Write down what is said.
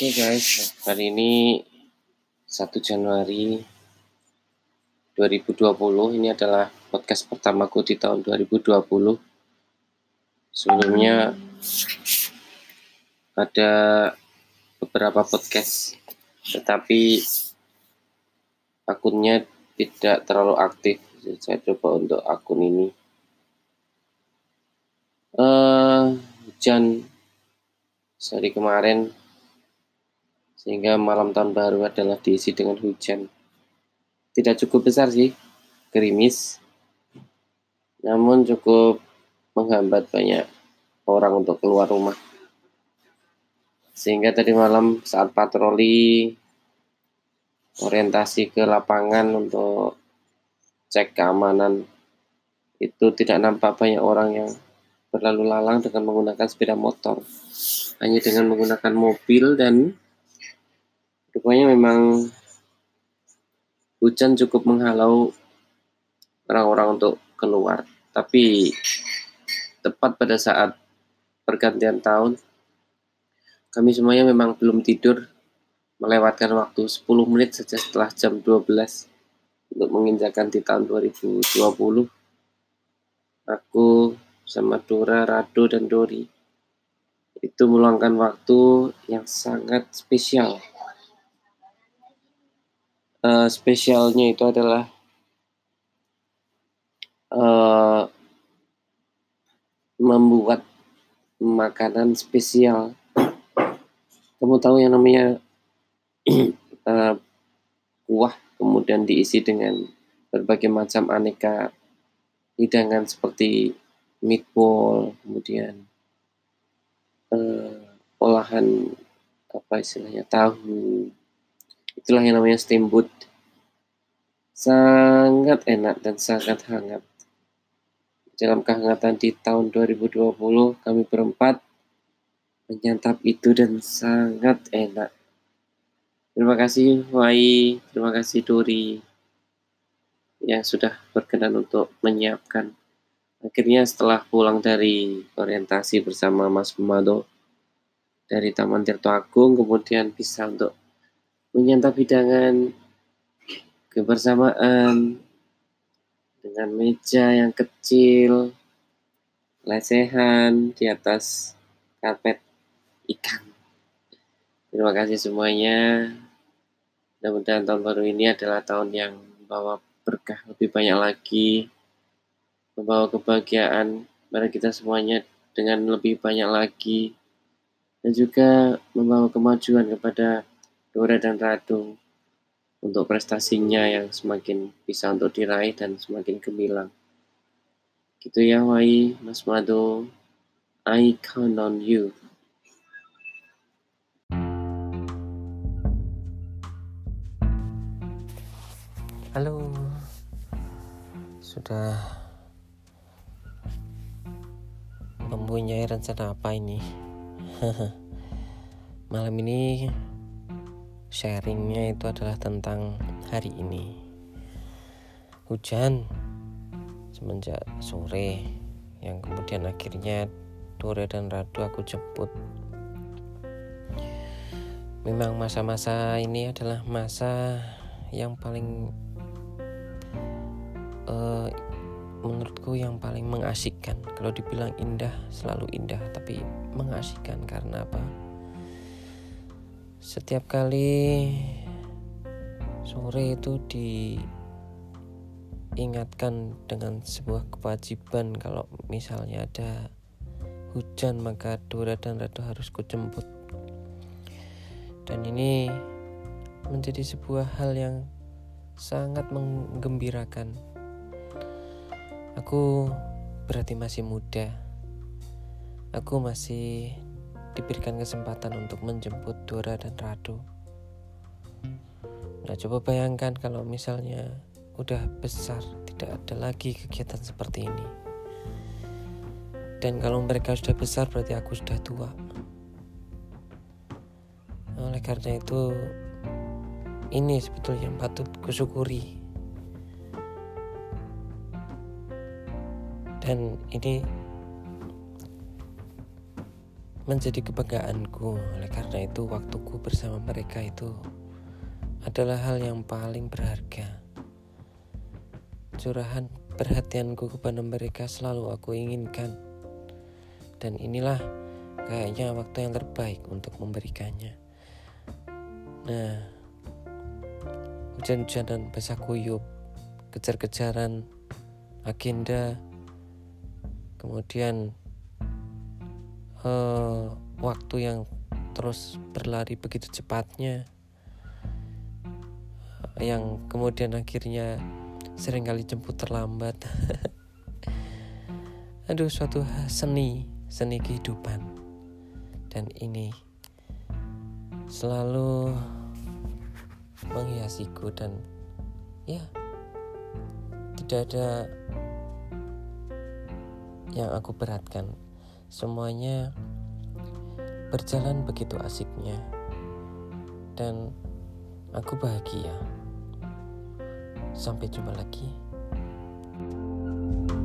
Oke guys, hari ini 1 Januari 2020 ini adalah podcast pertamaku di tahun 2020. Sebelumnya ada beberapa podcast, tetapi akunnya tidak terlalu aktif. Saya coba untuk akun ini. Uh, hujan sehari kemarin sehingga malam tahun baru adalah diisi dengan hujan. Tidak cukup besar sih, gerimis, namun cukup menghambat banyak orang untuk keluar rumah. Sehingga tadi malam saat patroli orientasi ke lapangan untuk cek keamanan itu tidak nampak banyak orang yang berlalu lalang dengan menggunakan sepeda motor hanya dengan menggunakan mobil dan Rupanya memang hujan cukup menghalau orang-orang untuk keluar. Tapi tepat pada saat pergantian tahun, kami semuanya memang belum tidur, melewatkan waktu 10 menit saja setelah jam 12 untuk menginjakan di tahun 2020. Aku sama Dora, Rado, dan Dori itu meluangkan waktu yang sangat spesial uh, spesialnya itu adalah uh, membuat makanan spesial. Kamu tahu yang namanya uh, kemudian diisi dengan berbagai macam aneka hidangan seperti meatball, kemudian uh, olahan apa istilahnya tahu, Itulah yang namanya steamboat. Sangat enak dan sangat hangat. Dalam kehangatan di tahun 2020, kami berempat menyantap itu dan sangat enak. Terima kasih Wai, terima kasih Duri yang sudah berkenan untuk menyiapkan. Akhirnya setelah pulang dari orientasi bersama Mas Pemado dari Taman Tirto Agung, kemudian bisa untuk menyantap hidangan kebersamaan dengan meja yang kecil, lesehan di atas karpet ikan. Terima kasih semuanya. Mudah-mudahan tahun baru ini adalah tahun yang membawa berkah lebih banyak lagi, membawa kebahagiaan pada kita semuanya dengan lebih banyak lagi, dan juga membawa kemajuan kepada Dora dan Radu untuk prestasinya yang semakin bisa untuk diraih dan semakin gemilang. Gitu ya Wai, Mas Mado. I count on you. Halo, sudah mempunyai rencana apa ini? Malam ini sharingnya itu adalah tentang hari ini. Hujan semenjak sore yang kemudian akhirnya Dore dan Radu aku jemput. Memang masa-masa ini adalah masa yang paling uh, menurutku yang paling mengasihkan. Kalau dibilang indah selalu indah tapi mengasihkan karena apa setiap kali sore itu diingatkan dengan sebuah kewajiban. Kalau misalnya ada hujan maka Dora dan Rado harus kujemput. Dan ini menjadi sebuah hal yang sangat menggembirakan. Aku berarti masih muda. Aku masih diberikan kesempatan untuk menjemput Dora dan Radu. Nah, coba bayangkan kalau misalnya udah besar, tidak ada lagi kegiatan seperti ini. Dan kalau mereka sudah besar, berarti aku sudah tua. Oleh karena itu, ini sebetulnya yang patut kusyukuri. Dan ini menjadi kebanggaanku. Oleh karena itu, waktuku bersama mereka itu adalah hal yang paling berharga. Curahan perhatianku kepada mereka selalu aku inginkan. Dan inilah kayaknya waktu yang terbaik untuk memberikannya. Nah, hujan-hujanan basah kuyup, kejar-kejaran, agenda, kemudian uh, waktu yang terus berlari begitu cepatnya yang kemudian akhirnya sering kali jemput terlambat. Aduh suatu seni seni kehidupan. Dan ini selalu menghiasiku dan ya tidak ada yang aku beratkan semuanya berjalan begitu asiknya. Dan aku bahagia. Sampai jumpa lagi. thank you